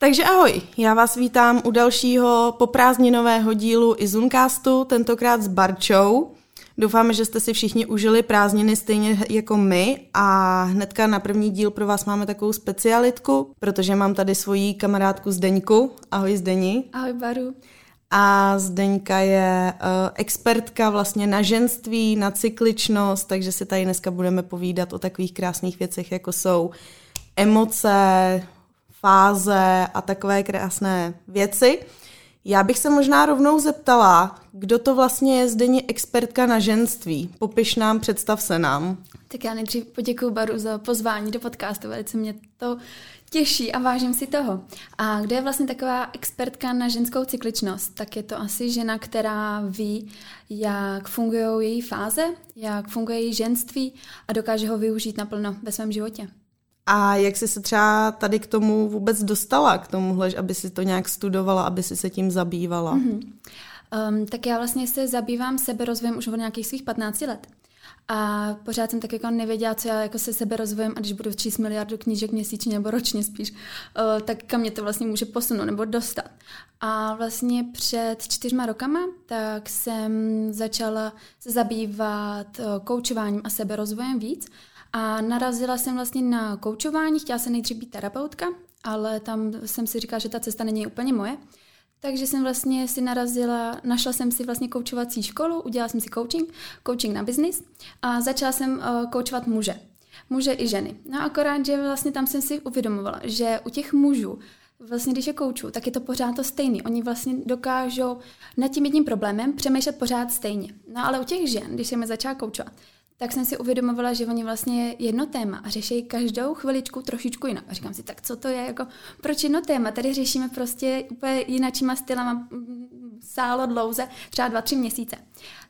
Takže ahoj, já vás vítám u dalšího poprázdninového dílu Izuncastu, tentokrát s Barčou. Doufáme, že jste si všichni užili prázdniny stejně jako my a hnedka na první díl pro vás máme takovou specialitku, protože mám tady svoji kamarádku Zdeňku. Ahoj Zdeni. Ahoj Baru. A Zdeňka je uh, expertka vlastně na ženství, na cykličnost, takže si tady dneska budeme povídat o takových krásných věcech, jako jsou emoce, fáze a takové krásné věci. Já bych se možná rovnou zeptala, kdo to vlastně je zde expertka na ženství. Popiš nám, představ se nám. Tak já nejdřív poděkuji Baru za pozvání do podcastu, velice mě to těší a vážím si toho. A kdo je vlastně taková expertka na ženskou cykličnost, tak je to asi žena, která ví, jak fungují její fáze, jak funguje její ženství a dokáže ho využít naplno ve svém životě. A jak jsi se třeba tady k tomu vůbec dostala, k tomuhle, aby si to nějak studovala, aby si se tím zabývala? Mm-hmm. Um, tak já vlastně se zabývám seberozvojem už od nějakých svých 15 let. A pořád jsem tak jako nevěděla, co já jako se sebe rozvojem a když budu číst miliardu knížek měsíčně nebo ročně spíš, uh, tak kam mě to vlastně může posunout nebo dostat. A vlastně před čtyřma rokama tak jsem začala se zabývat uh, koučováním a seberozvojem víc a narazila jsem vlastně na koučování, chtěla jsem nejdřív být terapeutka, ale tam jsem si říkala, že ta cesta není úplně moje. Takže jsem vlastně si narazila, našla jsem si vlastně koučovací školu, udělala jsem si coaching, coaching na business a začala jsem uh, koučovat muže. Muže i ženy. No akorát, že vlastně tam jsem si uvědomovala, že u těch mužů vlastně když je kouču, tak je to pořád to stejný. Oni vlastně dokážou nad tím jedním problémem přemýšlet pořád stejně. No ale u těch žen, když jsem je začala koučovat, tak jsem si uvědomovala, že oni vlastně jedno téma a řeší každou chviličku trošičku jinak. A říkám si, tak co to je, jako, proč jedno téma? Tady řešíme prostě úplně jinačíma stylama sálo dlouze, třeba dva, tři měsíce.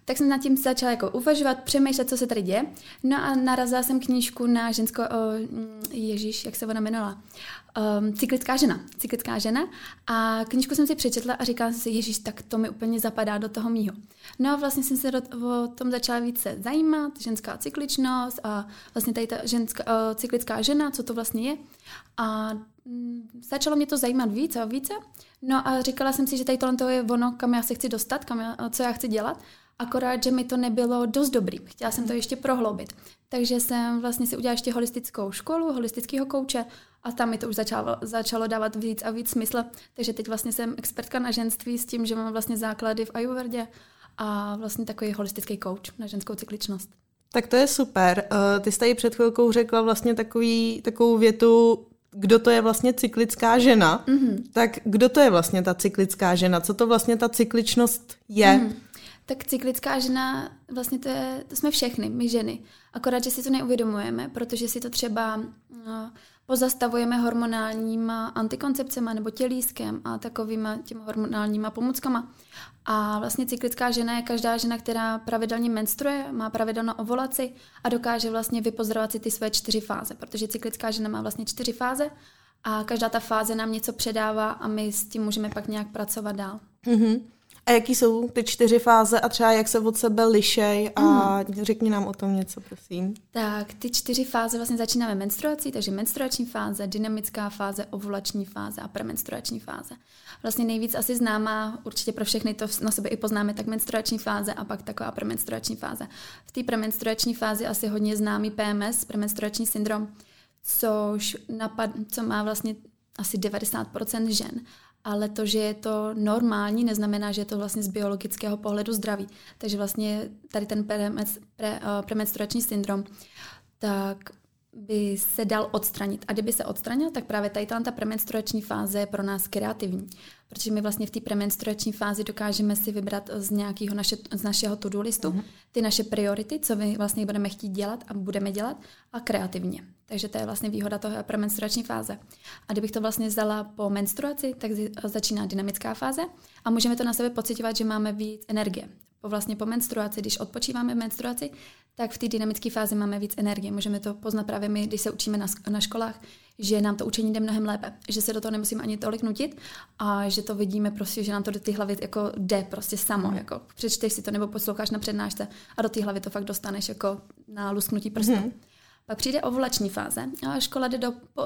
Tak jsem nad tím začala jako uvažovat, přemýšlet, co se tady děje. No a narazila jsem knížku na ženskou, o, Ježíš, jak se ona jmenovala, um, Cyklická žena. Cyklická žena. A knížku jsem si přečetla a říkala jsem si, Ježíš, tak to mi úplně zapadá do toho mýho. No a vlastně jsem se o tom začala více zajímat, ženská cykličnost a vlastně tady ta ženská, uh, cyklická žena, co to vlastně je. A um, začalo mě to zajímat více a více. No a říkala jsem si, že tady tohle je ono, kam já se chci dostat, kam já, co já chci dělat. Akorát, že mi to nebylo dost dobrý. Chtěla jsem to ještě prohloubit. Takže jsem vlastně si udělala ještě holistickou školu, holistického kouče a tam mi to už začalo, začalo dávat víc a víc smysl. Takže teď vlastně jsem expertka na ženství s tím, že mám vlastně základy v Ayurvedě a vlastně takový holistický coach na ženskou cykličnost. Tak to je super. Uh, ty jsi tady před chvilkou řekla vlastně takový, takovou větu, kdo to je vlastně cyklická žena. Mm-hmm. Tak kdo to je vlastně ta cyklická žena? Co to vlastně ta cykličnost je? Mm-hmm. Tak cyklická žena, vlastně to, je, to jsme všechny, my ženy. Akorát, že si to neuvědomujeme, protože si to třeba no, pozastavujeme hormonálníma antikoncepcemi nebo tělískem a takovýma těma hormonálníma pomůckama. A vlastně cyklická žena je každá žena, která pravidelně menstruuje, má pravidelnou ovulaci a dokáže vlastně vypozorovat si ty své čtyři fáze, protože cyklická žena má vlastně čtyři fáze a každá ta fáze nám něco předává a my s tím můžeme pak nějak pracovat dál. Mm-hmm. A jaký jsou ty čtyři fáze a třeba jak se od sebe lišej a mm. řekni nám o tom něco, prosím. Tak, ty čtyři fáze vlastně začínáme menstruací, takže menstruační fáze, dynamická fáze, ovulační fáze a premenstruační fáze. Vlastně nejvíc asi známá, určitě pro všechny to na sebe i poznáme, tak menstruační fáze a pak taková premenstruační fáze. V té premenstruační fázi asi hodně známý PMS, premenstruační syndrom, což napad, co má vlastně asi 90% žen ale to, že je to normální, neznamená, že je to vlastně z biologického pohledu zdraví. Takže vlastně tady ten uh, premenstruační syndrom, tak by se dal odstranit. A kdyby se odstranil, tak právě tady ta premenstruační fáze je pro nás kreativní. Protože my vlastně v té premenstruační fázi dokážeme si vybrat z nějakého naše, z našeho to-do listu uh-huh. ty naše priority, co my vlastně budeme chtít dělat a budeme dělat a kreativně. Takže to je vlastně výhoda toho premenstruační fáze. A kdybych to vlastně vzala po menstruaci, tak začíná dynamická fáze a můžeme to na sebe pocitovat, že máme víc energie. Po vlastně po menstruaci, když odpočíváme v menstruaci, tak v té dynamické fázi máme víc energie. Můžeme to poznat právě my, když se učíme na, na školách, že nám to učení jde mnohem lépe, že se do toho nemusíme ani tolik nutit a že to vidíme prostě, že nám to do té hlavy jako jde prostě samo, mm. jako přečteš si to nebo posloucháš na přednášce a do té hlavy to fakt dostaneš jako na lusknutí prstu. Mm. Pak přijde ovulační fáze a škola jde do po,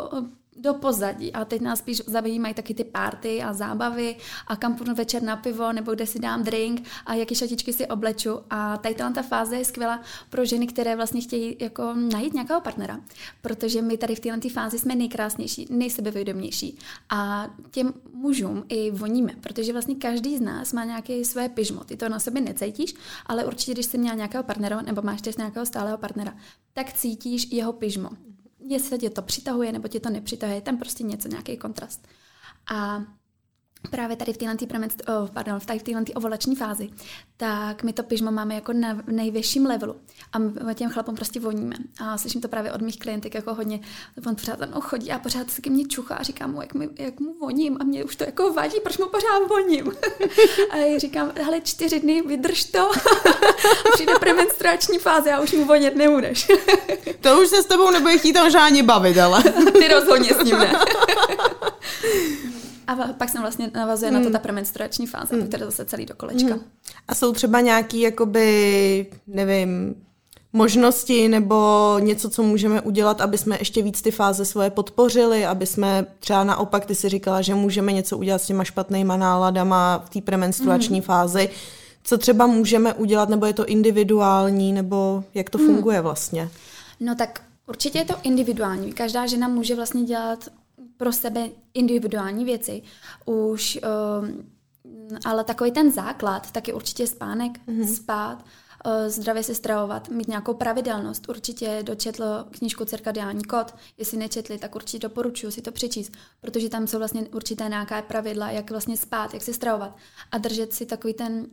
do pozadí. A teď nás spíš zajímají taky ty párty a zábavy a kam půjdu večer na pivo nebo kde si dám drink a jaký šatičky si obleču. A tady ta fáze je skvělá pro ženy, které vlastně chtějí jako najít nějakého partnera, protože my tady v této fázi jsme nejkrásnější, nejsebevědomější. A těm mužům i voníme, protože vlastně každý z nás má nějaké své pyžmo, ty to na sobě necítíš, ale určitě, když jsi měl nějakého partnera nebo máš teď nějakého stálého partnera, tak cítíš jeho pyžmo jestli tě to přitahuje nebo tě to nepřitahuje, tam prostě něco, nějaký kontrast. A právě tady v téhle oh, pardon, v téhle ovolační fázi, tak my to pyžmo máme jako na nejvyšším levelu a my těm chlapům prostě voníme. A slyším to právě od mých klientek jako hodně, on pořád tam chodí a pořád se ke mně čuchá a říkám mu, jak, mi, jak mu voním a mě už to jako vadí, proč mu pořád voním. a já říkám, hele, čtyři dny, vydrž to, přijde premenstruační fáze a už mu vonět nebudeš. to už se s tebou nebude chtít tam žádně bavit, ale. Ty rozhodně s ním ne. A pak jsem vlastně navazuje hmm. na to hmm. ta premenstruační fáze, hmm. která zase celý do kolečka. Hmm. A jsou třeba nějaký, jakoby, nevím, možnosti nebo něco, co můžeme udělat, aby jsme ještě víc ty fáze svoje podpořili, aby jsme třeba naopak, ty si říkala, že můžeme něco udělat s těma špatnýma náladama v té premenstruační hmm. fázi. Co třeba můžeme udělat, nebo je to individuální, nebo jak to hmm. funguje vlastně? No tak určitě je to individuální. Každá žena může vlastně dělat pro sebe individuální věci. Už, um, ale takový ten základ, tak je určitě spánek, mm-hmm. spát, uh, zdravě se stravovat, mít nějakou pravidelnost. Určitě dočetl knížku Cirkadiální kód. Jestli nečetli, tak určitě doporučuji si to přečíst, protože tam jsou vlastně určité nějaké pravidla, jak vlastně spát, jak se stravovat a držet si takový ten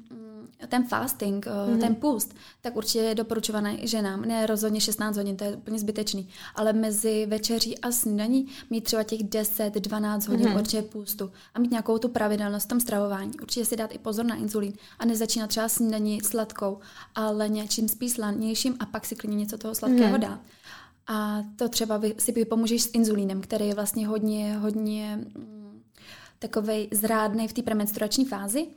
ten fasting, mm-hmm. ten půst, tak určitě je doporučovaný ženám. Ne rozhodně 16 hodin, to je úplně zbytečný, ale mezi večeří a snídaní mít třeba těch 10-12 hodin mm-hmm. určitě půstu a mít nějakou tu pravidelnost v tom stravování. Určitě si dát i pozor na inzulín a nezačínat třeba snídaní sladkou, ale něčím spíš slanějším a pak si klidně něco toho sladkého mm-hmm. dát. A to třeba si vypomůžeš s inzulínem, který je vlastně hodně, hodně mm, takovej zrádný v té premenstruační fázi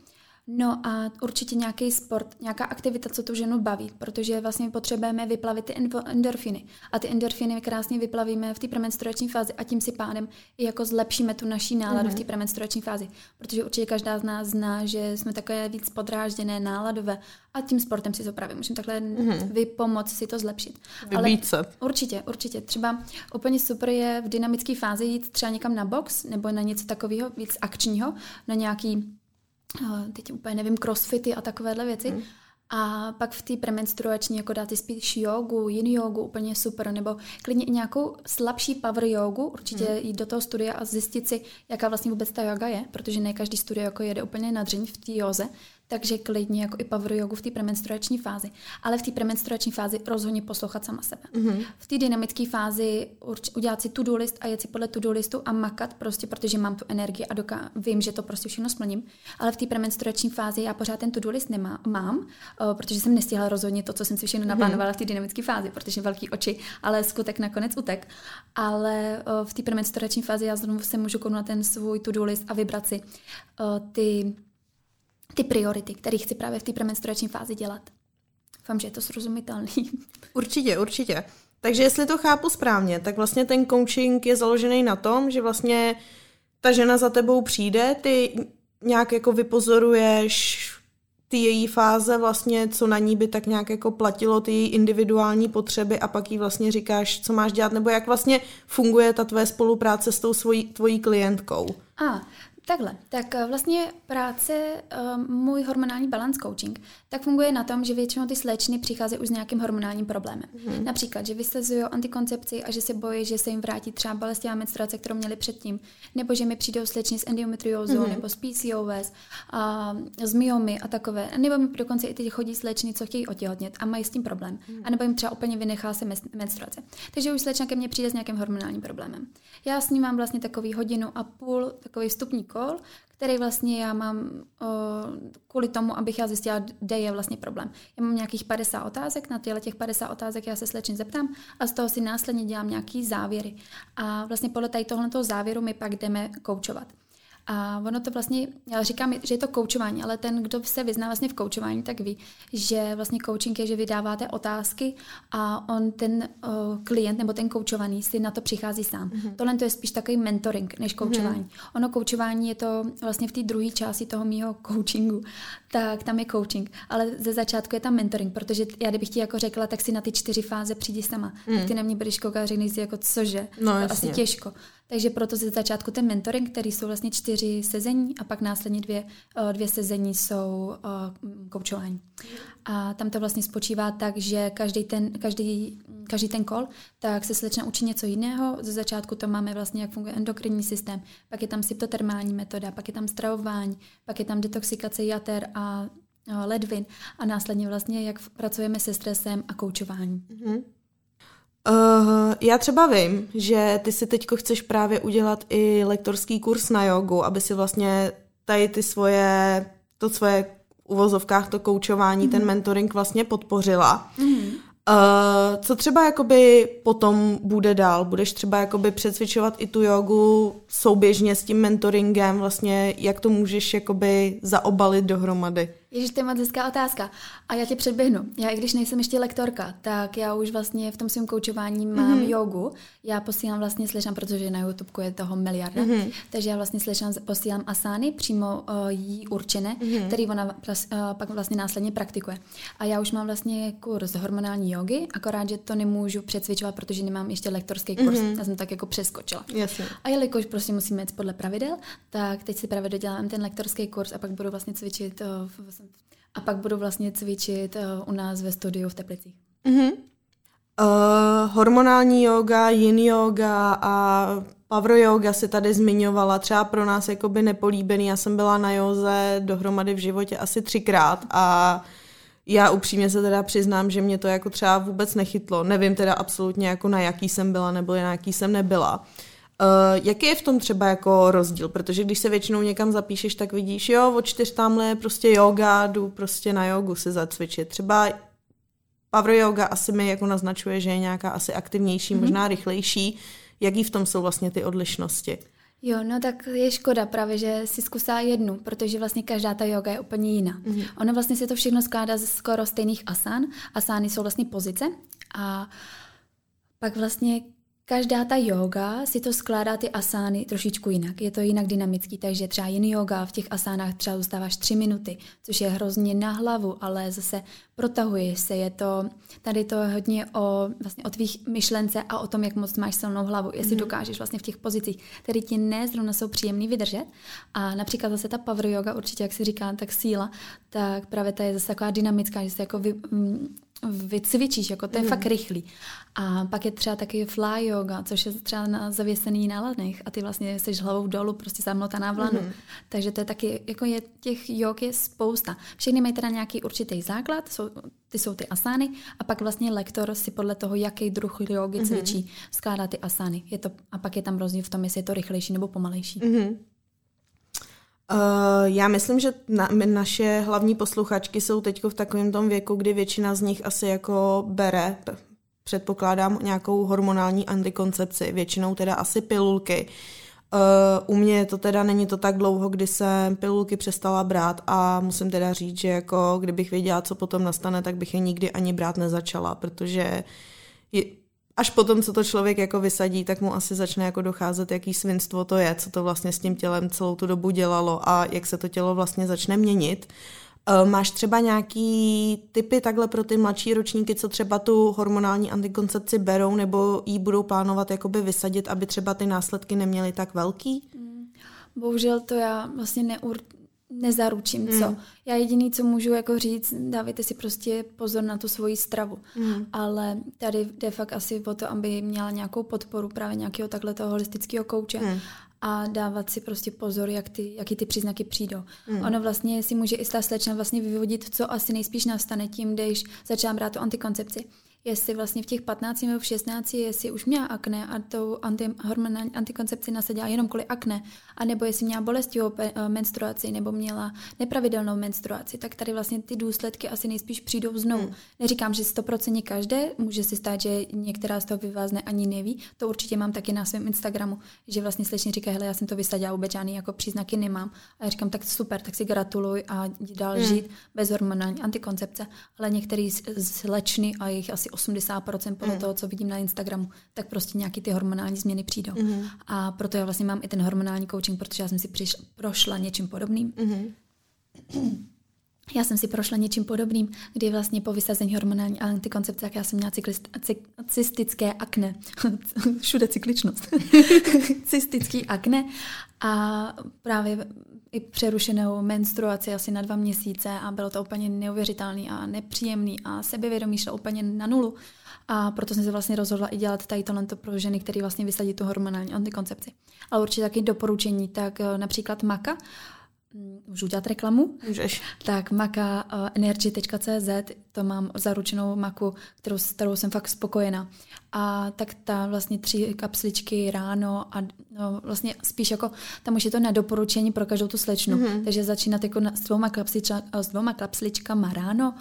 No a určitě nějaký sport, nějaká aktivita, co tu ženu baví, protože vlastně potřebujeme vyplavit ty endorfiny. A ty endorfiny krásně vyplavíme v té premenstruační fázi a tím si pádem i jako zlepšíme tu naší náladu mm-hmm. v té mhm. premenstruační fázi. Protože určitě každá z nás zná, že jsme takové víc podrážděné, náladové a tím sportem si to právě můžeme takhle mm-hmm. vypomoct si to zlepšit. Ale se. Určitě, určitě. Třeba úplně super je v dynamické fázi jít třeba někam na box nebo na něco takového víc akčního, na nějaký teď úplně nevím, crossfity a takovéhle věci. Hmm. A pak v té premenstruační jako dáte spíš jogu, yin jogu, úplně super, nebo klidně i nějakou slabší power jogu, určitě hmm. jít do toho studia a zjistit si, jaká vlastně vůbec ta yoga je, protože ne každý studio jako jede úplně na dřeň v té joze, takže klidně jako i power jogu v té premenstruační fázi. Ale v té premenstruační fázi rozhodně poslouchat sama sebe. Mm-hmm. V té dynamické fázi udělat si to-do list a jet si podle to-do listu a makat prostě, protože mám tu energii a doká- vím, že to prostě všechno splním. Ale v té premenstruační fázi já pořád ten to-do list nemám, mám, uh, protože jsem nestihla rozhodně to, co jsem si všechno mhm. naplánovala mm-hmm. v té dynamické fázi, protože velký oči, ale skutek nakonec utek. Ale uh, v té premenstruační fázi já znovu se můžu na ten svůj to-do list a vybrat si uh, ty ty priority, které chci právě v té premenstruační fázi dělat. Doufám, že je to srozumitelný. Určitě, určitě. Takže jestli to chápu správně, tak vlastně ten coaching je založený na tom, že vlastně ta žena za tebou přijde, ty nějak jako vypozoruješ ty její fáze vlastně, co na ní by tak nějak jako platilo, ty její individuální potřeby a pak jí vlastně říkáš, co máš dělat, nebo jak vlastně funguje ta tvé spolupráce s tou svojí, tvojí klientkou. A, Takhle, tak eh, vlastně práce, uh, můj hormonální balance coaching, tak funguje na tom, že většinou ty slečny přicházejí už s nějakým hormonálním problémem. Mm-hmm. Například, že vysazují antikoncepci a že se bojí, že se jim vrátí třeba bolestivá menstruace, kterou měli předtím, nebo že mi přijdou slečny s endometriózou, mm-hmm. nebo s PCOS, a, s myomy a takové. Nebo mi dokonce i teď chodí slečny, co chtějí otěhotnět a mají s tím problém. Mm-hmm. A nebo jim třeba úplně vynechá se menstruace. Takže už slečna ke mně přijde s nějakým hormonálním problémem. Já s ním mám vlastně takový hodinu a půl, takový vstupní kol, který vlastně já mám o, kvůli tomu, abych já zjistila, kde je vlastně problém. Já mám nějakých 50 otázek, na těle těch 50 otázek já se slečně zeptám a z toho si následně dělám nějaký závěry. A vlastně podle tady tohoto závěru my pak jdeme koučovat. A ono to vlastně, já říkám, že je to koučování, ale ten, kdo se vyzná vlastně v koučování, tak ví, že vlastně coaching je, že vydáváte otázky a on ten uh, klient nebo ten koučovaný si na to přichází sám. Mm-hmm. Tohle to je spíš takový mentoring než koučování. Mm-hmm. Ono koučování je to vlastně v té druhé části toho mýho coachingu, tak tam je coaching, ale ze začátku je tam mentoring, protože já kdybych ti jako řekla, tak si na ty čtyři fáze přijdi sama. Mm. Tak ty na mě budeš koukat a řekneš si jako cože, no, to asi těžko. Takže proto ze začátku ten mentoring, který jsou vlastně čtyři sezení a pak následně dvě, eh, dvě sezení jsou koučování. A tam to vlastně spočívá tak, že každý ten, každý, každý ten kol, tak se slečna učí něco jiného. Ze začátku to máme vlastně, jak funguje endokrinní systém, pak je tam syptotermální metoda, pak je tam stravování, pak je tam detoxikace jater a ledvin a následně vlastně, jak pracujeme se stresem a koučování. Mm-hmm. Uh, já třeba vím, že ty si teďko chceš právě udělat i lektorský kurz na jogu, aby si vlastně tady ty svoje, to svoje uvozovkách, to koučování, mm. ten mentoring vlastně podpořila. Mm. Uh, co třeba jakoby potom bude dál? Budeš třeba jakoby přecvičovat i tu jogu souběžně s tím mentoringem, vlastně jak to můžeš jakoby zaobalit dohromady? Ježíš, to je moc hezká otázka. A já tě předběhnu. Já, i když nejsem ještě lektorka, tak já už vlastně v tom svém koučování mám mm-hmm. jogu. Já posílám vlastně slyšám, protože na YouTube je toho miliarda, mm-hmm. takže já vlastně slyšám, posílám asány přímo uh, jí určené, mm-hmm. který ona uh, pak vlastně následně praktikuje. A já už mám vlastně kurz hormonální jogy, akorát, že to nemůžu přecvičovat, protože nemám ještě lektorský kurz. Mm-hmm. Já jsem tak jako přeskočila. Jasně. A jelikož prostě musíme jít podle pravidel, tak teď si právě dodělám ten lektorský kurz a pak budu vlastně cvičit uh, v a pak budu vlastně cvičit uh, u nás ve studiu v Teplicích. Mm-hmm. Uh, hormonální yoga, yin yoga a power yoga se tady zmiňovala, třeba pro nás jakoby nepolíbený. Já jsem byla na józe dohromady v životě asi třikrát a já upřímně se teda přiznám, že mě to jako třeba vůbec nechytlo. Nevím teda absolutně jako na jaký jsem byla nebo na jaký jsem nebyla. Uh, Uh, jaký je v tom třeba jako rozdíl? Protože když se většinou někam zapíšeš, tak vidíš, jo, od čtyř tamhle je prostě yoga, jdu prostě na jogu se zacvičit. Třeba power yoga asi mi jako naznačuje, že je nějaká asi aktivnější, mm-hmm. možná rychlejší. Jaký v tom jsou vlastně ty odlišnosti? Jo, no tak je škoda právě, že si zkusá jednu, protože vlastně každá ta yoga je úplně jiná. Mm-hmm. Ono vlastně se to všechno skládá ze skoro stejných asán. Asány jsou vlastně pozice a pak vlastně Každá ta yoga si to skládá ty asány trošičku jinak. Je to jinak dynamický, takže třeba jiný yoga v těch asánách třeba zůstáváš tři minuty, což je hrozně na hlavu, ale zase protahuješ se. Je to, tady to hodně o, vlastně o tvých myšlence a o tom, jak moc máš silnou hlavu. Jestli mm. dokážeš vlastně v těch pozicích, které ti ne zrovna jsou příjemný vydržet. A například zase ta power yoga, určitě, jak si říká, tak síla, tak právě ta je zase taková dynamická, že se jako vy, mm, vycvičíš, jako to je mm. fakt rychlý. A pak je třeba taky fly yoga, což je třeba na zavěsený na ladnech a ty vlastně jsi hlavou dolů, prostě zamlotaná v lanu. Mm. Takže to je taky, jako je, těch jog je spousta. Všechny mají teda nějaký určitý základ, jsou, ty jsou ty asány a pak vlastně lektor si podle toho, jaký druh jogy mm. cvičí, skládá ty asány. Je to, a pak je tam rozdíl v tom, jestli je to rychlejší nebo pomalejší. Mm. Uh, já myslím, že na, naše hlavní posluchačky jsou teď v takovém tom věku, kdy většina z nich asi jako bere, předpokládám, nějakou hormonální antikoncepci, většinou teda asi pilulky. Uh, u mě to teda není to tak dlouho, kdy jsem pilulky přestala brát a musím teda říct, že jako kdybych věděla, co potom nastane, tak bych je nikdy ani brát nezačala, protože je, až potom, co to člověk jako vysadí, tak mu asi začne jako docházet, jaký svinstvo to je, co to vlastně s tím tělem celou tu dobu dělalo a jak se to tělo vlastně začne měnit. Eh, máš třeba nějaký typy takhle pro ty mladší ročníky, co třeba tu hormonální antikoncepci berou nebo ji budou plánovat jakoby vysadit, aby třeba ty následky neměly tak velký? Hmm. Bohužel to já vlastně neur, nezaručím, mm. co. Já jediný, co můžu jako říct, dávajte si prostě pozor na tu svoji stravu. Mm. Ale tady jde fakt asi o to, aby měla nějakou podporu právě nějakého takhle toho holistického kouče. Mm a dávat si prostě pozor, jak ty, jaký ty příznaky přijdou. Mm. Ono vlastně si může i ta slečna vlastně vyvodit, co asi nejspíš nastane tím, když začala brát tu antikoncepci. Jestli vlastně v těch 15 nebo v 16, jestli už měla akné a tou antihormonální antikoncepci nasadila jenom kvůli akné, anebo jestli měla bolestivou eh, menstruaci nebo měla nepravidelnou menstruaci, tak tady vlastně ty důsledky asi nejspíš přijdou znovu. Hmm. Neříkám, že 100% každé, může si stát, že některá z toho vyvázne ani neví. To určitě mám taky na svém Instagramu, že vlastně slečně říká, hele, já jsem to vysadila, vůbec žádný jako příznaky nemám. A já říkám, tak super, tak si gratuluj a dál hmm. žít bez hormonální antikoncepce. Ale některý slečny a jejich asi 80% podle mm. toho, co vidím na Instagramu, tak prostě nějaký ty hormonální změny přijdou. Mm. A proto já vlastně mám i ten hormonální coaching, protože já jsem si přišla, prošla něčím podobným. Mm. Já jsem si prošla něčím podobným, kdy vlastně po vysazení hormonální antikoncepce, tak já jsem měla cyklist, cystické akne. Všude cykličnost. Cystický akne a právě i přerušenou menstruaci asi na dva měsíce a bylo to úplně neuvěřitelný a nepříjemný a sebevědomí šlo úplně na nulu. A proto jsem se vlastně rozhodla i dělat tady tohle pro ženy, které vlastně vysadí tu hormonální antikoncepci. Ale určitě taky doporučení, tak eh, například maka, můžu udělat reklamu? Můžeš. Tak maka uh, energy.cz, to mám zaručenou maku, kterou, s kterou jsem fakt spokojená. A tak ta vlastně tři kapsličky ráno a no, vlastně spíš jako, tam už je to na doporučení pro každou tu slečnu. Mm-hmm. Takže začínat jako na, s, dvouma kapslička, s dvouma kapsličkama ráno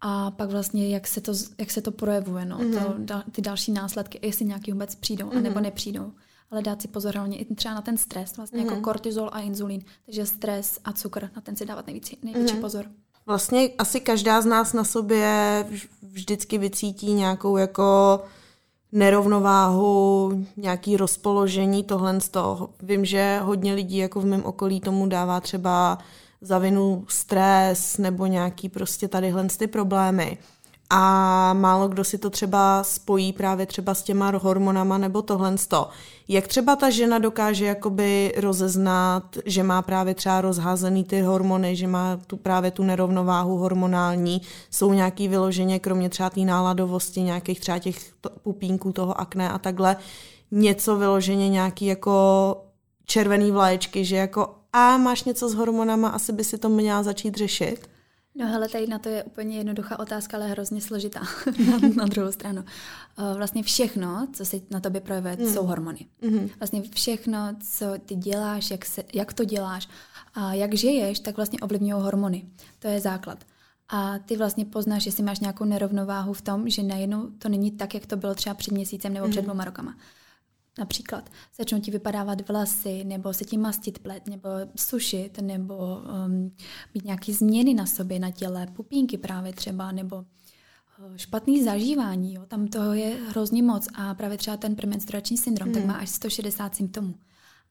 a pak vlastně jak se to, jak se to projevuje, no, mm-hmm. to, da, ty další následky, jestli nějaký vůbec přijdou, mm-hmm. anebo nepřijdou ale dát si pozor hlavně i třeba na ten stres, vlastně mm-hmm. jako mhm. kortizol a inzulín. Takže stres a cukr, na ten si dávat nejvíc, největší mm-hmm. pozor. Vlastně asi každá z nás na sobě vždycky vycítí nějakou jako nerovnováhu, nějaký rozpoložení, tohle z toho. Vím, že hodně lidí jako v mém okolí tomu dává třeba za vinu stres nebo nějaký prostě tadyhle ty problémy a málo kdo si to třeba spojí právě třeba s těma hormonama nebo tohle to. Jak třeba ta žena dokáže jakoby rozeznat, že má právě třeba rozházený ty hormony, že má tu právě tu nerovnováhu hormonální, jsou nějaký vyloženě, kromě třeba té náladovosti, nějakých třeba těch pupínků toho akné a takhle, něco vyloženě nějaký jako červený vlaječky, že jako a máš něco s hormonama, asi by si to měla začít řešit? No hele, tady na to je úplně jednoduchá otázka, ale hrozně složitá na, na druhou stranu. Uh, vlastně všechno, co se na tobě projevuje, mm. jsou hormony. Mm. Vlastně všechno, co ty děláš, jak, se, jak to děláš a jak žiješ, tak vlastně ovlivňují hormony. To je základ. A ty vlastně poznáš, jestli máš nějakou nerovnováhu v tom, že najednou to není tak, jak to bylo třeba před měsícem nebo před mm. dvěma rokama. Například začnou ti vypadávat vlasy, nebo se ti mastit plet, nebo sušit, nebo um, mít nějaké změny na sobě, na těle, pupínky právě třeba, nebo uh, špatný zažívání. Jo. Tam toho je hrozně moc a právě třeba ten premenstruační syndrom, mm. tak hmm. má až 160 symptomů.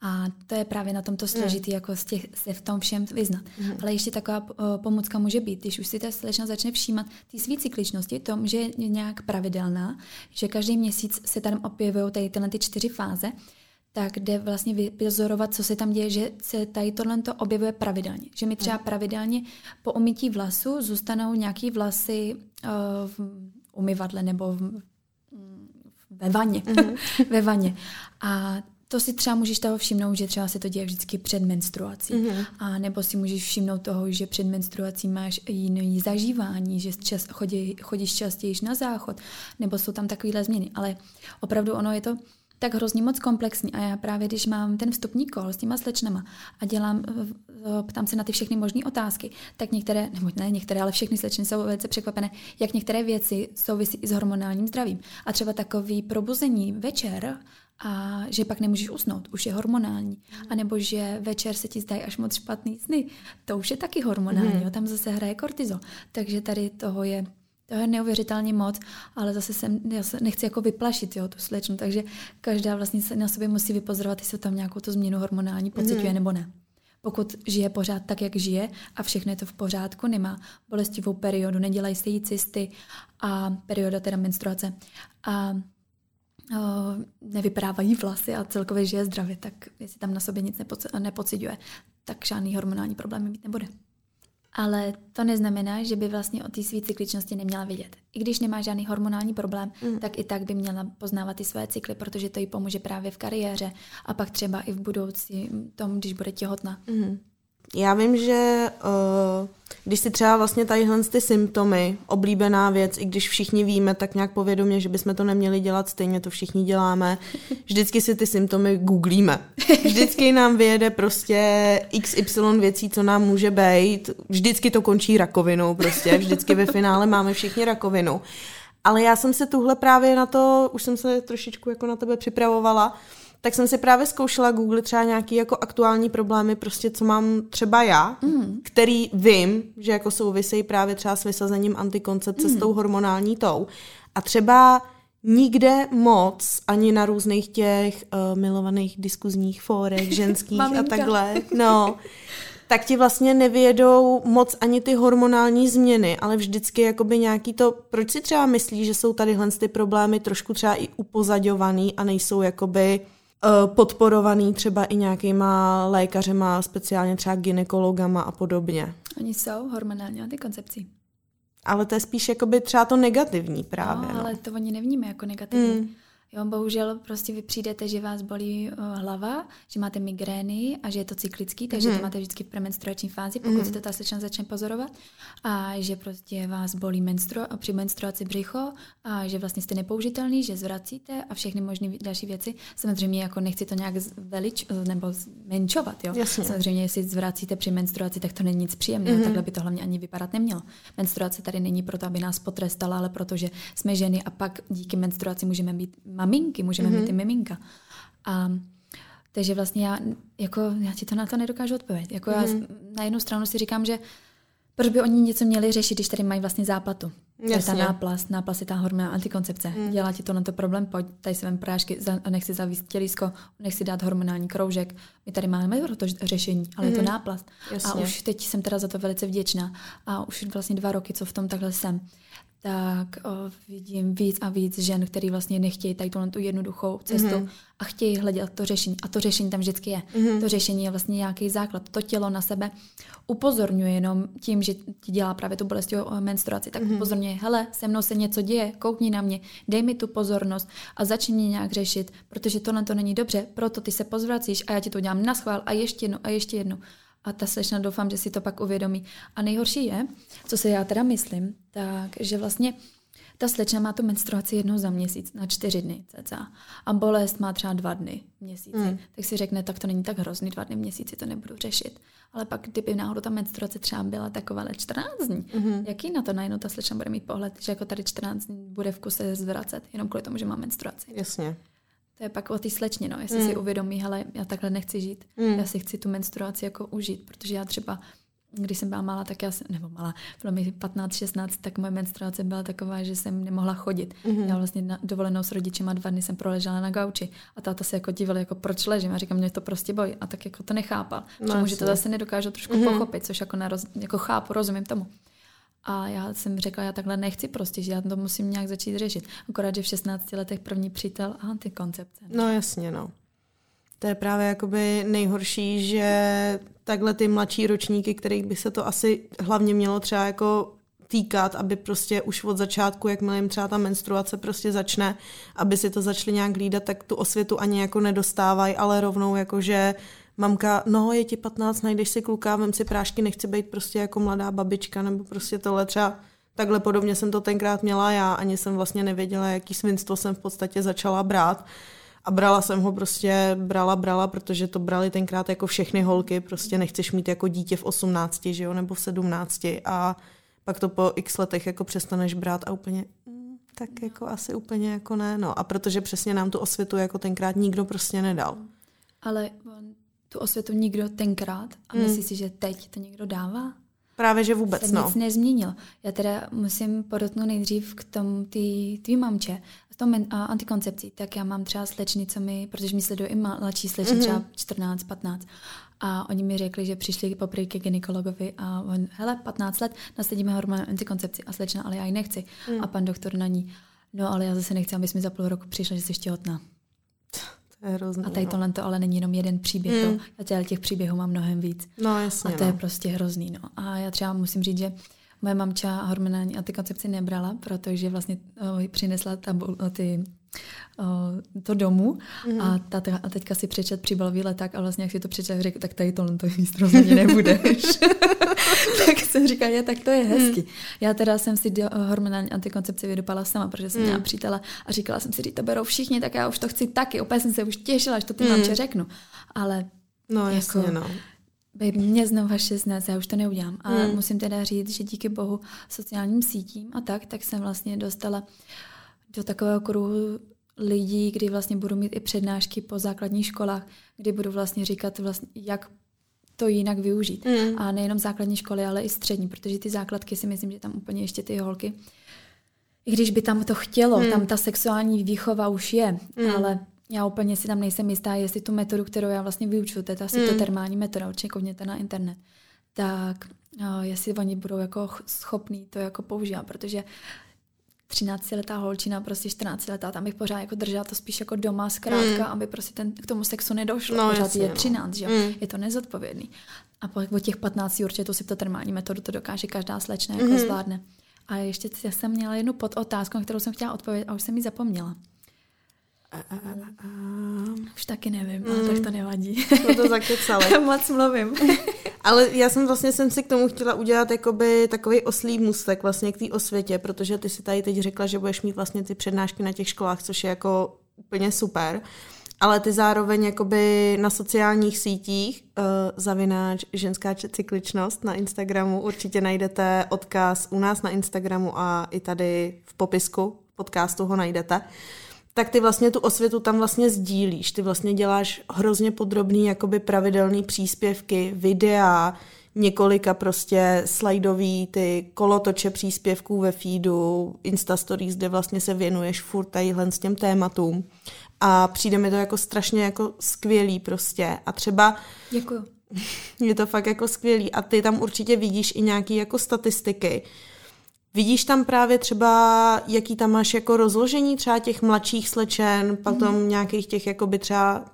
A to je právě na tomto složitý, mm. jako z těch, se v tom všem vyznat. Mm. Ale ještě taková uh, pomůcka může být, když už si ta slečna začne všímat ty svý cykličnosti, tom, že je nějak pravidelná, že každý měsíc se tam objevují tady tyhle ty čtyři fáze, tak jde vlastně vyzorovat, co se tam děje, že se tady tohle to objevuje pravidelně. Že mi třeba mm. pravidelně po umytí vlasu zůstanou nějaký vlasy uh, v umyvadle nebo v, ve vaně. Mm-hmm. ve vaně. A to si třeba můžeš toho všimnout, že třeba se to děje vždycky před menstruací. Mm-hmm. A nebo si můžeš všimnout toho, že před menstruací máš jiný zažívání, že čas, chodí, chodíš častěji na záchod, nebo jsou tam takovéhle změny. Ale opravdu ono je to tak hrozně moc komplexní a já právě, když mám ten vstupní kol s těma slečnama a dělám, ptám se na ty všechny možné otázky, tak některé, nebo ne některé, ale všechny slečny jsou velice překvapené, jak některé věci souvisí i s hormonálním zdravím. A třeba takový probuzení večer a že pak nemůžeš usnout, už je hormonální. Mm. A nebo že večer se ti zdají až moc špatný sny, to už je taky hormonální, mm. jo, tam zase hraje kortizol. Takže tady toho je to je neuvěřitelně moc, ale zase jsem, já se nechci jako vyplašit jo, tu slečnu, takže každá vlastně se na sobě musí vypozorovat, jestli tam nějakou tu změnu hormonální pociťuje mm. nebo ne. Pokud žije pořád tak, jak žije a všechno je to v pořádku, nemá bolestivou periodu, nedělají se jí cysty a perioda teda menstruace a nevyprávají vlasy a celkově žije zdravě, tak jestli tam na sobě nic nepoc- nepociťuje, tak žádný hormonální problémy mít nebude. Ale to neznamená, že by vlastně o té své cykličnosti neměla vědět. I když nemá žádný hormonální problém, mm. tak i tak by měla poznávat ty své cykly, protože to jí pomůže právě v kariéře a pak třeba i v budoucí tom, když bude těhotná. Mm. Já vím, že uh, když si třeba vlastně tadyhle ty symptomy, oblíbená věc, i když všichni víme tak nějak povědomě, že bychom to neměli dělat, stejně to všichni děláme, vždycky si ty symptomy googlíme. Vždycky nám vyjede prostě XY věcí, co nám může být, vždycky to končí rakovinou prostě, vždycky ve finále máme všichni rakovinu. Ale já jsem se tuhle právě na to, už jsem se trošičku jako na tebe připravovala, tak jsem si právě zkoušela Google třeba nějaký jako aktuální problémy, prostě co mám třeba já, mm. který vím, že jako souvisejí právě třeba s vysazením antikoncepce mm. s tou hormonální tou. A třeba nikde moc, ani na různých těch uh, milovaných diskuzních fórech ženských a takhle, no, tak ti vlastně nevědou moc ani ty hormonální změny, ale vždycky jakoby nějaký to, proč si třeba myslí, že jsou tady ty problémy trošku třeba i upozaďovaný a nejsou jakoby uh, podporovaný třeba i nějakýma lékařema, speciálně třeba ginekologama a podobně. Oni jsou hormonální antikoncepcí. Ale to je spíš jakoby třeba to negativní právě. No, no. ale to oni nevníme jako negativní. Mm. Jo, bohužel prostě vy přijdete, že vás bolí uh, hlava, že máte migrény a že je to cyklický, takže mm. to máte vždycky v premenstruační fázi, pokud mm. se to ta slečna začne pozorovat. A že prostě vás bolí menstru- při menstruaci břicho a že vlastně jste nepoužitelný, že zvracíte a všechny možné další věci. Samozřejmě jako nechci to nějak velič nebo zmenšovat. Jo? Jasně. Samozřejmě, jestli zvracíte při menstruaci, tak to není nic příjemného, mm. takhle by to hlavně ani vypadat nemělo. Menstruace tady není proto, aby nás potrestala, ale protože jsme ženy a pak díky menstruaci můžeme být maminky, můžeme mm-hmm. mít i miminka. A takže vlastně já, jako, já ti to na to nedokážu odpovědět. Jako mm-hmm. já mhm. na jednu stranu si říkám, že proč by oni něco měli řešit, když tady mají vlastně záplatu. Jasně. To je ta náplast, náplast je ta hormonální antikoncepce. Mm. Dělá ti to na to problém, pojď, tady si vem prášky a nech si zavíst tělisko, nech si dát hormonální kroužek. My tady máme pro to řešení, ale mm. je to mhm. náplast. Jasně. A už teď jsem teda za to velice vděčná. A už vlastně dva roky, co v tom takhle jsem tak o, vidím víc a víc žen, který vlastně nechtějí tady tu jednoduchou cestu mm-hmm. a chtějí hledat to řešení. A to řešení tam vždycky je. Mm-hmm. To řešení je vlastně nějaký základ. To tělo na sebe upozorňuje jenom tím, že ti dělá právě tu bolestivou menstruaci, tak mm-hmm. upozorňuje, hele, se mnou se něco děje, koukni na mě, dej mi tu pozornost a začni mě nějak řešit, protože tohle to není dobře, proto ty se pozvracíš a já ti to udělám na schvál a ještě jedno a ještě jedno. A ta slečna doufám, že si to pak uvědomí. A nejhorší je, co se já teda myslím, tak, že vlastně ta slečna má tu menstruaci jednou za měsíc, na čtyři dny cca. A bolest má třeba dva dny v měsíci. Mm. Tak si řekne, tak to není tak hrozný, dva dny v měsíci to nebudu řešit. Ale pak, kdyby náhodou ta menstruace třeba byla taková 14 dní, mm-hmm. jaký na to najednou ta slečna bude mít pohled, že jako tady 14 dní bude v kuse zvracet, jenom kvůli tomu, že má menstruaci. Jasně. To je pak o té slečně, no. Jestli mm. si uvědomí, hele, já takhle nechci žít. Mm. Já si chci tu menstruaci jako užít, protože já třeba když jsem byla malá, tak já jsem, nebo malá, bylo mi 15-16, tak moje menstruace byla taková, že jsem nemohla chodit. Mm-hmm. Já vlastně na dovolenou s rodičema dva dny jsem proležela na gauči a táta se jako díval, jako proč ležím. A říkám, mě to prostě bojí. A tak jako to nechápal. No, Čemu, že to zase nedokážu trošku mm-hmm. pochopit, což jako, naroz, jako chápu, rozumím tomu. A já jsem řekla, já takhle nechci prostě, že já to musím nějak začít řešit. Akorát, že v 16 letech první přítel a antikoncepce. No jasně, no. To je právě jakoby nejhorší, že takhle ty mladší ročníky, kterých by se to asi hlavně mělo třeba jako týkat, aby prostě už od začátku, jakmile jim třeba ta menstruace prostě začne, aby si to začali nějak hlídat, tak tu osvětu ani jako nedostávají, ale rovnou jako, že mamka, no je ti 15, najdeš si kluka, vem si prášky, nechci být prostě jako mladá babička, nebo prostě tohle třeba takhle podobně jsem to tenkrát měla já, ani jsem vlastně nevěděla, jaký svinstvo jsem v podstatě začala brát. A brala jsem ho prostě, brala, brala, protože to brali tenkrát jako všechny holky, prostě nechceš mít jako dítě v 18, že jo, nebo v 17 a pak to po x letech jako přestaneš brát a úplně mm, tak jako asi úplně jako ne, no. A protože přesně nám tu osvětu jako tenkrát nikdo prostě nedal. Ale tu osvětu nikdo tenkrát a hmm. myslíš si, že teď to někdo dává? Právě, že vůbec, se no. nic nezměnil. Já teda musím podotknout nejdřív k tomu ty, tvý mamče, s tou antikoncepcí, tak já mám třeba slečny, co mi, protože mi sledují i mladší slečny, mm-hmm. třeba 14, 15. A oni mi řekli, že přišli poprvé ke gynekologovi a on, hele, 15 let, nasadíme hormonální antikoncepci a slečna, ale já ji nechci. Mm. A pan doktor na ní, no ale já zase nechci, abys mi za půl roku přišla, že jsi těhotná. To hrozný, a tady no. tohle to ale není jenom jeden příběh. Mm. Já těch, těch příběhů mám mnohem víc. No jasně. A to no. je prostě hrozný. No. A já třeba musím říct, že moje mamča hormonální antikoncepci nebrala, protože vlastně uh, přinesla tabu, ty to domů mm. a, ta, a teďka si přečet příbalový leták a vlastně jak si to přečet, řekl, tak tady tohle to místo rozhodně nebudeš. tak jsem říkala, je, tak to je hezky. Mm. Já teda jsem si hormonální antikoncepci vydupala sama, protože jsem mm. měla přítela a říkala jsem si, že to berou všichni, tak já už to chci taky. Opět jsem se už těšila, že to ty mm. mamče řeknu. Ale no, jasně, jako, no. Baby, mě znovu 16, já už to neudělám. A mm. musím teda říct, že díky bohu sociálním sítím a tak, tak jsem vlastně dostala do takového kruhu lidí, kdy vlastně budu mít i přednášky po základních školách, kdy budu vlastně říkat, vlastně, jak to jinak využít. Mm. A nejenom základní školy, ale i střední, protože ty základky si myslím, že tam úplně ještě ty holky, i když by tam to chtělo, mm. tam ta sexuální výchova už je, mm. ale já úplně si tam nejsem jistá, jestli tu metodu, kterou já vlastně vyučuju, to je ta mm. termální metoda, určitě koukněte na internet, tak jestli oni budou jako schopní to jako používat, protože 13-letá holčina, prostě 14-letá, tam bych pořád jako držela to spíš jako doma zkrátka, mm. aby prostě ten, k tomu sexu nedošlo. No, pořád jasně, je 13, no. že mm. Je to nezodpovědný. A po, po těch 15 určitě tu si to termální metodu to dokáže každá slečna jako mm. zvládne. A ještě jsem měla jednu podotázku, na kterou jsem chtěla odpovědět a už jsem ji zapomněla. A. Už taky nevím, mm. ale tak to nevadí. No to zakecali. Moc mluvím. ale já jsem vlastně jsem si k tomu chtěla udělat jakoby takový oslý můstek vlastně k té osvětě, protože ty si tady teď řekla, že budeš mít vlastně ty přednášky na těch školách, což je jako úplně super. Ale ty zároveň jakoby na sociálních sítích uh, zavináč ženská cykličnost na Instagramu určitě najdete odkaz u nás na Instagramu a i tady v popisku podcastu ho najdete. Uh, tak ty vlastně tu osvětu tam vlastně sdílíš. Ty vlastně děláš hrozně podrobný, jakoby pravidelný příspěvky, videa, několika prostě slajdový ty kolotoče příspěvků ve feedu, Insta Stories, kde vlastně se věnuješ furt tadyhle s těm tématům. A přijde mi to jako strašně jako skvělý prostě. A třeba... Děkuju. Je to fakt jako skvělý. A ty tam určitě vidíš i nějaký jako statistiky, Vidíš tam právě třeba, jaký tam máš jako rozložení třeba těch mladších slečen, potom mm. nějakých těch jakoby třeba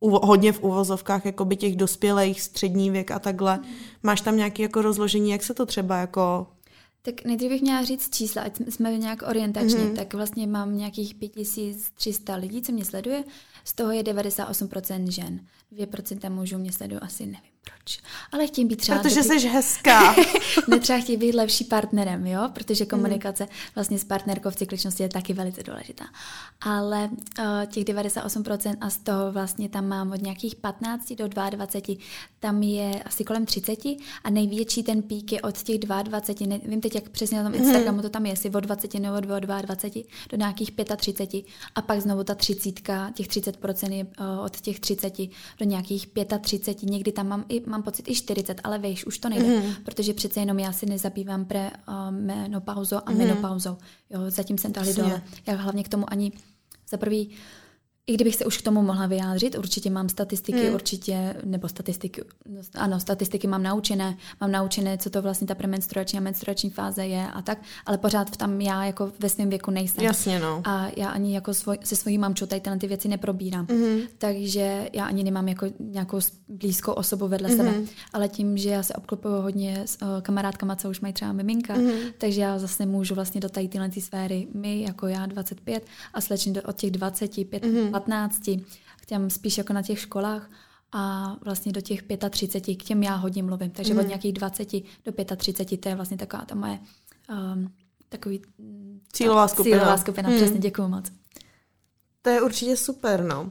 hodně v uvozovkách jakoby těch dospělých, střední věk a takhle. Mm. Máš tam nějaké jako rozložení, jak se to třeba jako tak nejdřív bych měla říct čísla, ať jsme nějak orientačně. Mm-hmm. Tak vlastně mám nějakých 5300 lidí, co mě sleduje. Z toho je 98% žen. 2% mužů mě sleduje asi, nevím proč. Ale chtějí být třeba... Protože jsi hezká. ne třeba chtějí být lepší partnerem, jo? Protože komunikace vlastně s partnerkou v cykličnosti je taky velice důležitá. Ale uh, těch 98% a z toho vlastně tam mám od nějakých 15 do 22, tam je asi kolem 30 a největší ten pík je od těch 22, nevím teď, jak přesně na tom mhm. Instagramu to tam je, jestli od 20 nebo od 22 do nějakých 35 a pak znovu ta 30, těch 30% je uh, od těch 30 do nějakých 35, někdy tam mám i, mám pocit i 40, ale víš, už to nejde, mm. protože přece jenom já si nezabývám pre uh, menopauzou a mm. menopauzou. Jo, zatím jsem tahli dole. Já hlavně k tomu ani za prvý i kdybych se už k tomu mohla vyjádřit, určitě mám statistiky, hmm. určitě, nebo statistiky, ano, statistiky mám naučené, mám naučené, co to vlastně ta premenstruační a menstruační fáze je a tak, ale pořád tam já jako ve svém věku nejsem. Jasně, no. A já ani jako svoj, se svojí mamčou tady ty věci neprobírám. Hmm. Takže já ani nemám jako nějakou blízkou osobu vedle hmm. sebe. Ale tím, že já se obklopuju hodně s uh, kamarádkama, co už mají třeba miminka, hmm. takže já zase můžu vlastně do tady tyhle sféry, my jako já 25 a slečně od těch 25, hmm 15, k těm spíš jako na těch školách a vlastně do těch 35, k těm já hodně mluvím. Takže mm. od mhm. nějakých 20 do 35, to je vlastně taková ta moje um, takový cílová skupina. Cílová skupina, mm. přesně, děkuji moc. To je určitě super, no.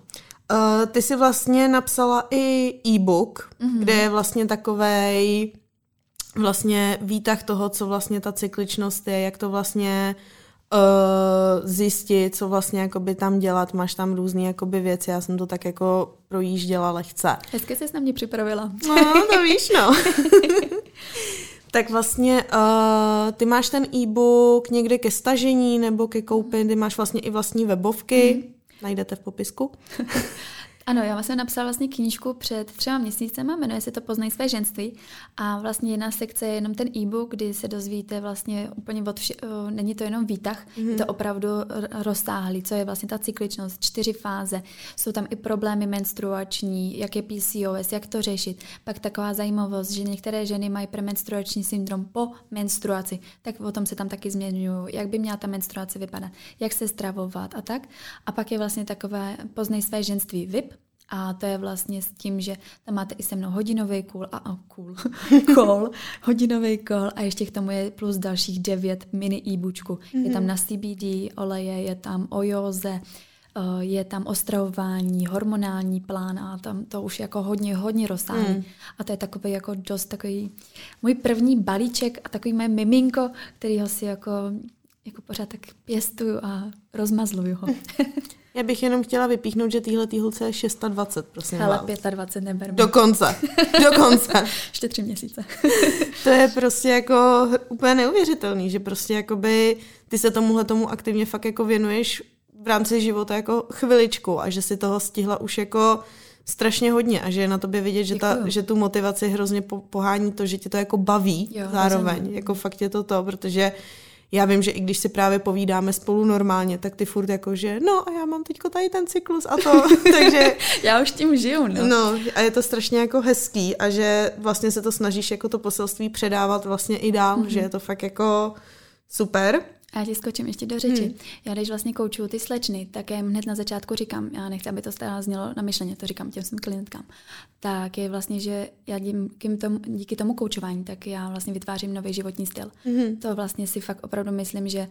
Uh, ty jsi vlastně napsala i e-book, mm-hmm. kde je vlastně takovej vlastně výtah toho, co vlastně ta cykličnost je, jak to vlastně uh, zjistit, co vlastně jakoby tam dělat. Máš tam různé jakoby věci, já jsem to tak jako projížděla lehce. Hezky jsi na mě připravila. No, to víš, no. tak vlastně uh, ty máš ten e-book někde ke stažení nebo ke koupi, ty máš vlastně i vlastní webovky, mm. najdete v popisku. Ano, já jsem napsala vlastně knížku před třema měsícema, jmenuje se to Poznej své ženství a vlastně jedna sekce je jenom ten e-book, kdy se dozvíte vlastně úplně od vše, není to jenom výtah, mm. je to opravdu rozsáhlý, co je vlastně ta cykličnost, čtyři fáze, jsou tam i problémy menstruační, jak je PCOS, jak to řešit, pak taková zajímavost, že některé ženy mají premenstruační syndrom po menstruaci, tak o tom se tam taky změňují, jak by měla ta menstruace vypadat, jak se stravovat a tak. A pak je vlastně takové Poznej své ženství VIP, a to je vlastně s tím, že tam máte i se mnou hodinový kůl a, a cool, kol, hodinový kol a ještě k tomu je plus dalších devět mini e-bučku. Mm-hmm. Je tam mhm. na CBD oleje, je tam o józe, eh, je tam ostravování, hormonální plán a tam to už jako hodně, hodně rozsáhlý. Mm. A to je takový jako dost takový můj první balíček a takový moje miminko, který ho si jako, jako pořád tak pěstuju a rozmazluju ho. Já bych jenom chtěla vypíchnout, že týhle týhlce je 620, prosím Hele, vás. 25 neber. Dokonce, dokonce. Ještě tři měsíce. to je prostě jako úplně neuvěřitelný, že prostě jakoby ty se tomuhle tomu aktivně fakt jako věnuješ v rámci života jako chviličku a že si toho stihla už jako strašně hodně a že je na tobě vidět, že, ta, že tu motivaci hrozně pohání to, že tě to jako baví jo, zároveň. Jako fakt je to to, protože já vím, že i když si právě povídáme spolu normálně, tak ty furt jako, že no a já mám teďko tady ten cyklus a to, takže... já už tím žiju, no. No a je to strašně jako hezký a že vlastně se to snažíš jako to poselství předávat vlastně i dál, mm-hmm. že je to fakt jako super. A já ti skočím ještě do řeči. Hmm. Já když vlastně koučuju ty slečny, tak jim hned na začátku říkám, já nechci, aby to stále znělo na myšleně, to říkám těm svým klientkám, tak je vlastně, že já díky tomu, díky tomu koučování, tak já vlastně vytvářím nový životní styl. Hmm. To vlastně si fakt opravdu myslím, že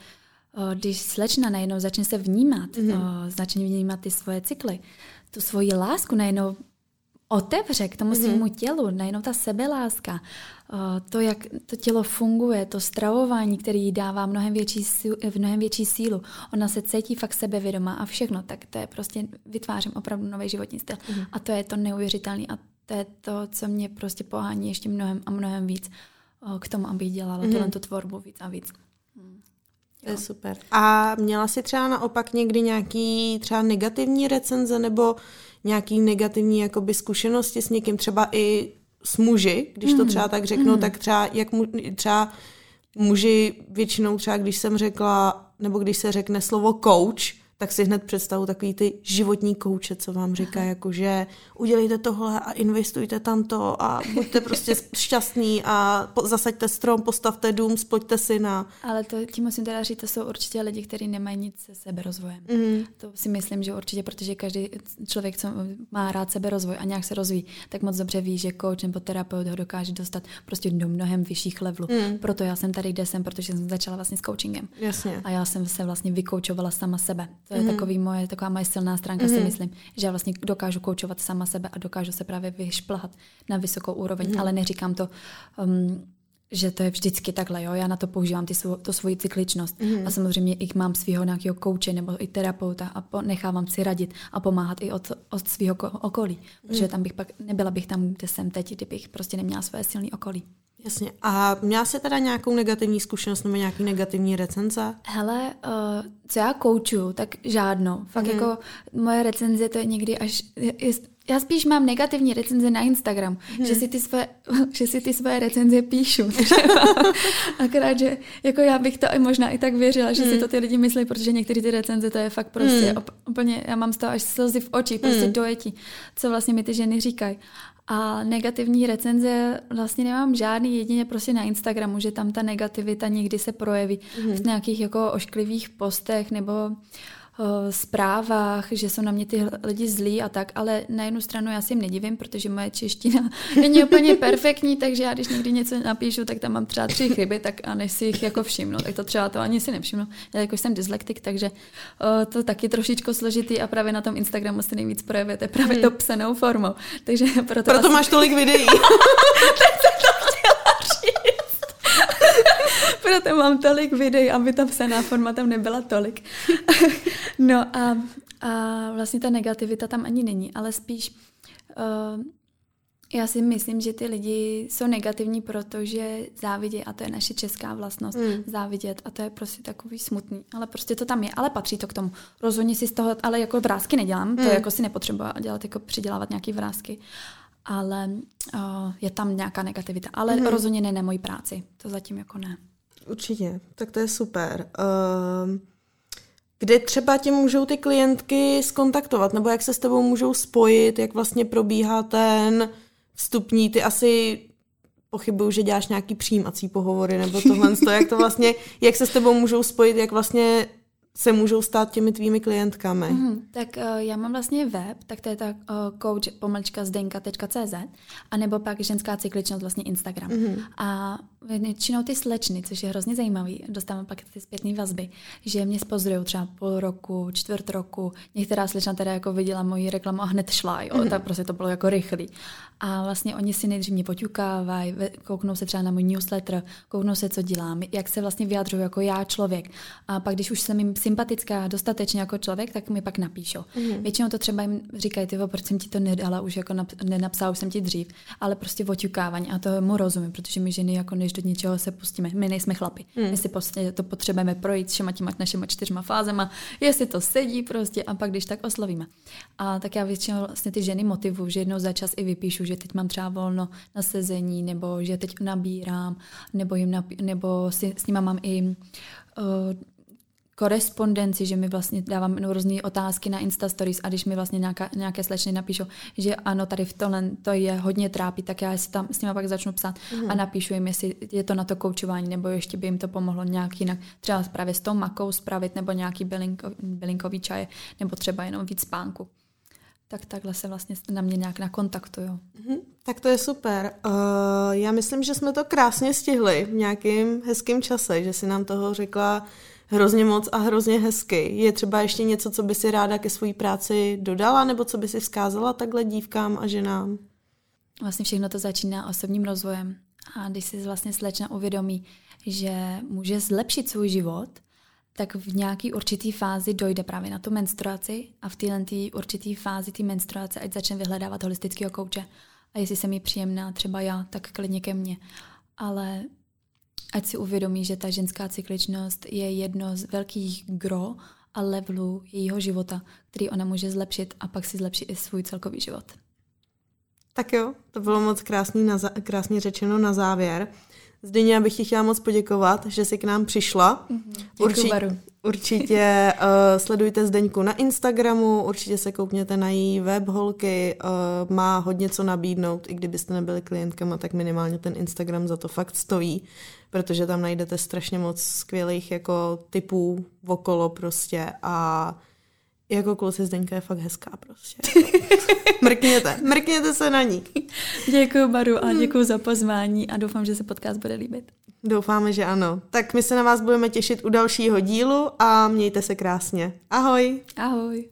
když slečna najednou začne se vnímat, hmm. začne vnímat ty svoje cykly, tu svoji lásku najednou otevře k tomu mm-hmm. svému tělu, najednou ta sebeláska, to, jak to tělo funguje, to stravování, který jí dává mnohem větší, sílu, mnohem větší sílu. Ona se cítí fakt sebevědomá a všechno, tak to je prostě, vytvářím opravdu nový životní styl. Mm-hmm. A to je to neuvěřitelné a to je to, co mě prostě pohání ještě mnohem a mnohem víc k tomu, aby dělala mm-hmm. tu tvorbu víc a víc. Hmm. To je super. A měla jsi třeba naopak někdy nějaký třeba negativní recenze nebo nějaký negativní jakoby zkušenosti s někým, třeba i s muži, když to mm. třeba tak řeknu, mm. tak třeba jak mu, třeba muži většinou třeba, když jsem řekla, nebo když se řekne slovo coach, tak si hned představu takový ty životní kouče, co vám říká, jako že udělejte tohle a investujte tam to a buďte prostě šťastní a zasaďte strom, postavte dům, spojďte si na... Ale to tím musím teda říct, to jsou určitě lidi, kteří nemají nic se seberozvojem. Mm. To si myslím, že určitě, protože každý člověk, co má rád seberozvoj a nějak se rozvíjí, tak moc dobře ví, že coach nebo terapeut ho dokáže dostat prostě do mnohem vyšších levelů. Mm. Proto já jsem tady, kde jsem, protože jsem začala vlastně s coachingem. Jasně. A já jsem se vlastně vykoučovala sama sebe. To je mm. takový moje, taková moje silná stránka, mm. si mhm. myslím, že já vlastně dokážu koučovat sama sebe a dokážu se právě vyšplhat na vysokou úroveň, mm. ale neříkám to, um, že to je vždycky takhle, jo, já na to používám ty svou, to svoji cykličnost mm. a samozřejmě i mám svého nějakého kouče nebo i terapeuta a po, nechávám si radit a pomáhat i od, od svého okolí, protože mm. tam bych pak, nebyla bych tam, kde jsem teď, kdybych prostě neměla své silné okolí. Jasně. A měla jsi teda nějakou negativní zkušenost nebo nějaký negativní recenze? Hele, uh, co já kouču, tak žádnou. Fakt mm. jako moje recenze to je někdy až... Je, já spíš mám negativní recenze na Instagram, hmm. že, si ty svoje, že si ty svoje recenze píšu. Akorát, že jako já bych to i možná i tak věřila, že hmm. si to ty lidi myslí, protože některé ty recenze to je fakt prostě hmm. úplně, já mám z toho až slzy v očích, prostě hmm. dojetí, co vlastně mi ty ženy říkají. A negativní recenze vlastně nemám žádný, jedině prostě na Instagramu, že tam ta negativita někdy se projeví mm. v nějakých jako ošklivých postech nebo zprávách, že jsou na mě ty lidi zlí a tak, ale na jednu stranu já si jim nedivím, protože moje čeština není úplně perfektní, takže já když někdy něco napíšu, tak tam mám třeba tři chyby, tak a než si jich jako všimnu, tak to třeba to ani si nevšimnu. Já jako jsem dyslektik, takže uh, to taky trošičku složitý a právě na tom Instagramu se nejvíc projevujete právě hmm. to psanou formou. Takže proto, proto asi... máš tolik videí. Proto mám tolik videí, aby ta psaná forma tam nebyla tolik. no a, a vlastně ta negativita tam ani není, ale spíš uh, Já si myslím, že ty lidi jsou negativní, protože závidě, a to je naše česká vlastnost, mm. závidět a to je prostě takový smutný. Ale prostě to tam je, ale patří to k tomu. Rozhodně si z toho, ale jako vrázky nedělám, mm. to hmm. jako si nepotřebuji dělat, jako přidělávat nějaký vrázky. Ale uh, je tam nějaká negativita. Ale mm. rozhodně ne na mojí práci. To zatím jako ne. Určitě, tak to je super. Uh, kde třeba tě můžou ty klientky skontaktovat, nebo jak se s tebou můžou spojit, jak vlastně probíhá ten vstupní, ty asi pochybuju, že děláš nějaký přijímací pohovory nebo tohle, jak to vlastně, jak se s tebou můžou spojit, jak vlastně se můžou stát těmi tvými klientkami? Mm, tak uh, já mám vlastně web, tak to je ta uh, coach pomlčka zdenka.cz a nebo pak ženská cykličnost vlastně Instagram. Mm. A většinou ty slečny, což je hrozně zajímavý, dostávám pak ty zpětné vazby, že mě spozorují třeba půl roku, čtvrt roku, některá slečna teda jako viděla moji reklamu a hned šla, jo, mm. tak prostě to bylo jako rychlý. A vlastně oni si nejdřív mě poťukávají, kouknou se třeba na můj newsletter, kouknou se, co dělám, jak se vlastně vyjadřuju jako já člověk. A pak, když už jsem jim sympatická dostatečně jako člověk, tak mi pak napíšou. Mm. Většinou to třeba jim říkají, ty proč jsem ti to nedala, už jako nap, nenapsala, už jsem ti dřív, ale prostě oťukávání a to mu rozumím, protože my ženy jako než do něčeho se pustíme. My nejsme chlapi. Mm. My si prostě to potřebujeme projít všema těma našimi čtyřma fázema, jestli to sedí prostě a pak když tak oslovíme. A tak já většinou vlastně ty ženy motivuju, že jednou za čas i vypíšu, že teď mám třeba volno na sezení, nebo že teď nabírám, nebo, jim napí- nebo si, s nima mám i uh, korespondenci, že mi vlastně dávám různé otázky na Insta Stories a když mi vlastně nějaká, nějaké slečny napíšou, že ano, tady v tohle to je hodně trápí, tak já si tam s nimi pak začnu psát mm. a napíšu jim, jestli je to na to koučování, nebo ještě by jim to pomohlo nějak jinak, třeba právě s tou makou spravit, nebo nějaký bylinko, bylinkový čaj, nebo třeba jenom víc spánku. Tak takhle se vlastně na mě nějak nakontaktují. Mm-hmm. Tak to je super. Uh, já myslím, že jsme to krásně stihli v nějakým hezkým čase, že si nám toho řekla hrozně moc a hrozně hezky. Je třeba ještě něco, co by si ráda ke své práci dodala, nebo co by si vzkázala takhle dívkám a ženám? Vlastně všechno to začíná osobním rozvojem. A když si vlastně slečna uvědomí, že může zlepšit svůj život, tak v nějaký určitý fázi dojde právě na tu menstruaci a v téhle určitý fázi té menstruace, ať začne vyhledávat holistického kouče. A jestli se mi příjemná třeba já, tak klidně ke mně. Ale ať si uvědomí, že ta ženská cykličnost je jedno z velkých gro a levelů jejího života, který ona může zlepšit a pak si zlepší i svůj celkový život. Tak jo, to bylo moc krásný na, krásně řečeno na závěr. Zdeně, bych ti chtěla moc poděkovat, že jsi k nám přišla. Mm-hmm. Určitě, určitě uh, sledujte Zdeňku na Instagramu, určitě se koukněte na její web holky, uh, má hodně co nabídnout, i kdybyste nebyli klientkama, tak minimálně ten Instagram za to fakt stojí, protože tam najdete strašně moc skvělých jako typů okolo prostě a jako kluci Zdeňka je fakt hezká prostě. mrkněte, mrkněte se na ní. Děkuji Baru a děkuji za pozvání a doufám, že se podcast bude líbit. Doufáme, že ano. Tak my se na vás budeme těšit u dalšího dílu a mějte se krásně. Ahoj. Ahoj.